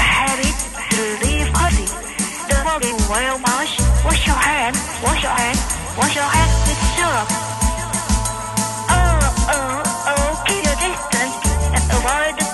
habit to live healthy. The body will wash, wash your hands. wash your hands. wash your hands. with syrup. Oh, oh, keep your distance and avoid